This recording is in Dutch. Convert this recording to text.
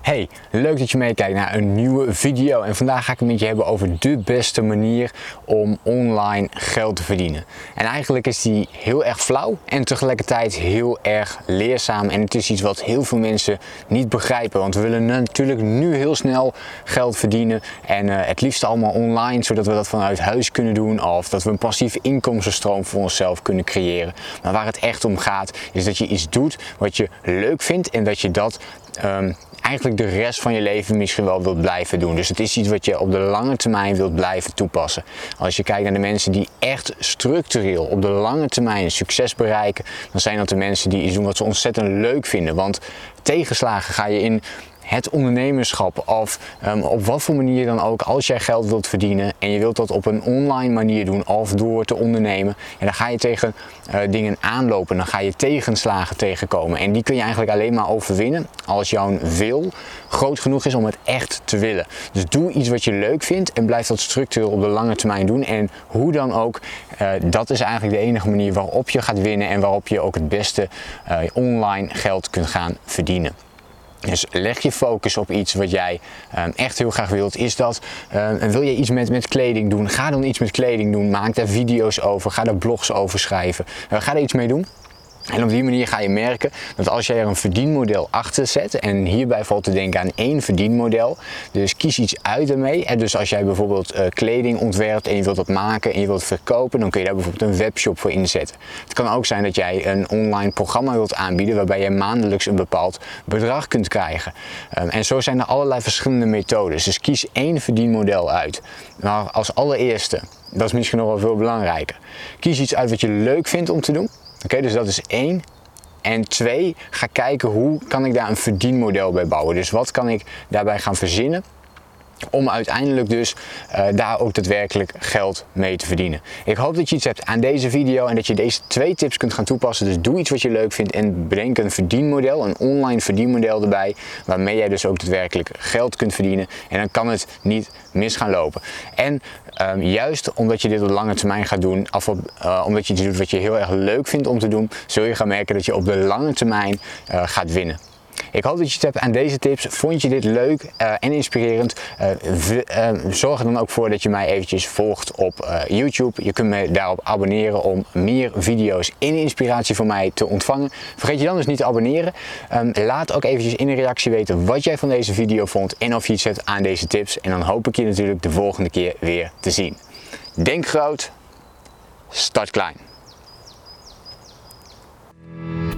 Hey, leuk dat je meekijkt naar een nieuwe video. En vandaag ga ik het met je hebben over de beste manier om online geld te verdienen. En eigenlijk is die heel erg flauw en tegelijkertijd heel erg leerzaam. En het is iets wat heel veel mensen niet begrijpen. Want we willen natuurlijk nu heel snel geld verdienen. En uh, het liefst allemaal online, zodat we dat vanuit huis kunnen doen. Of dat we een passief inkomstenstroom voor onszelf kunnen creëren. Maar waar het echt om gaat, is dat je iets doet wat je leuk vindt en dat je dat um, eigenlijk de rest van je leven misschien wel wilt blijven doen. Dus het is iets wat je op de lange termijn wilt blijven toepassen. Als je kijkt naar de mensen die echt structureel op de lange termijn succes bereiken, dan zijn dat de mensen die iets doen wat ze ontzettend leuk vinden. Want tegenslagen ga je in het ondernemerschap of um, op wat voor manier dan ook, als jij geld wilt verdienen en je wilt dat op een online manier doen of door te ondernemen, en dan ga je tegen uh, dingen aanlopen, dan ga je tegenslagen tegenkomen. En die kun je eigenlijk alleen maar overwinnen als jouw wil groot genoeg is om het echt te willen. Dus doe iets wat je leuk vindt en blijf dat structureel op de lange termijn doen. En hoe dan ook, uh, dat is eigenlijk de enige manier waarop je gaat winnen en waarop je ook het beste uh, online geld kunt gaan verdienen. Dus leg je focus op iets wat jij um, echt heel graag wilt. Is dat, um, wil je iets met, met kleding doen? Ga dan iets met kleding doen. Maak daar video's over. Ga daar blogs over schrijven. Uh, ga er iets mee doen. En op die manier ga je merken dat als jij er een verdienmodel achter zet, en hierbij valt te denken aan één verdienmodel, dus kies iets uit ermee. En dus als jij bijvoorbeeld uh, kleding ontwerpt en je wilt dat maken en je wilt verkopen, dan kun je daar bijvoorbeeld een webshop voor inzetten. Het kan ook zijn dat jij een online programma wilt aanbieden waarbij je maandelijks een bepaald bedrag kunt krijgen. Um, en zo zijn er allerlei verschillende methodes. Dus kies één verdienmodel uit. Maar als allereerste, dat is misschien nog wel veel belangrijker, kies iets uit wat je leuk vindt om te doen. Oké, dus dat is één. En twee, ga kijken hoe kan ik daar een verdienmodel bij bouwen. Dus wat kan ik daarbij gaan verzinnen om uiteindelijk dus uh, daar ook daadwerkelijk geld mee te verdienen. Ik hoop dat je iets hebt aan deze video en dat je deze twee tips kunt gaan toepassen. Dus doe iets wat je leuk vindt en bedenk een verdienmodel, een online verdienmodel erbij, waarmee jij dus ook daadwerkelijk geld kunt verdienen. En dan kan het niet mis gaan lopen. En um, juist omdat je dit op lange termijn gaat doen, of op, uh, omdat je iets doet wat je heel erg leuk vindt om te doen, zul je gaan merken dat je op de lange termijn uh, gaat winnen. Ik hoop dat je het hebt aan deze tips. Vond je dit leuk uh, en inspirerend? Uh, uh, zorg er dan ook voor dat je mij eventjes volgt op YouTube. Je kunt me daarop abonneren om meer video's in inspiratie van mij te ontvangen. Vergeet je dan dus niet te abonneren. Um, laat ook eventjes in een reactie weten wat jij van deze video vond en of je iets hebt aan deze tips. En dan hoop ik je natuurlijk de volgende keer weer te zien. Denk groot, start klein.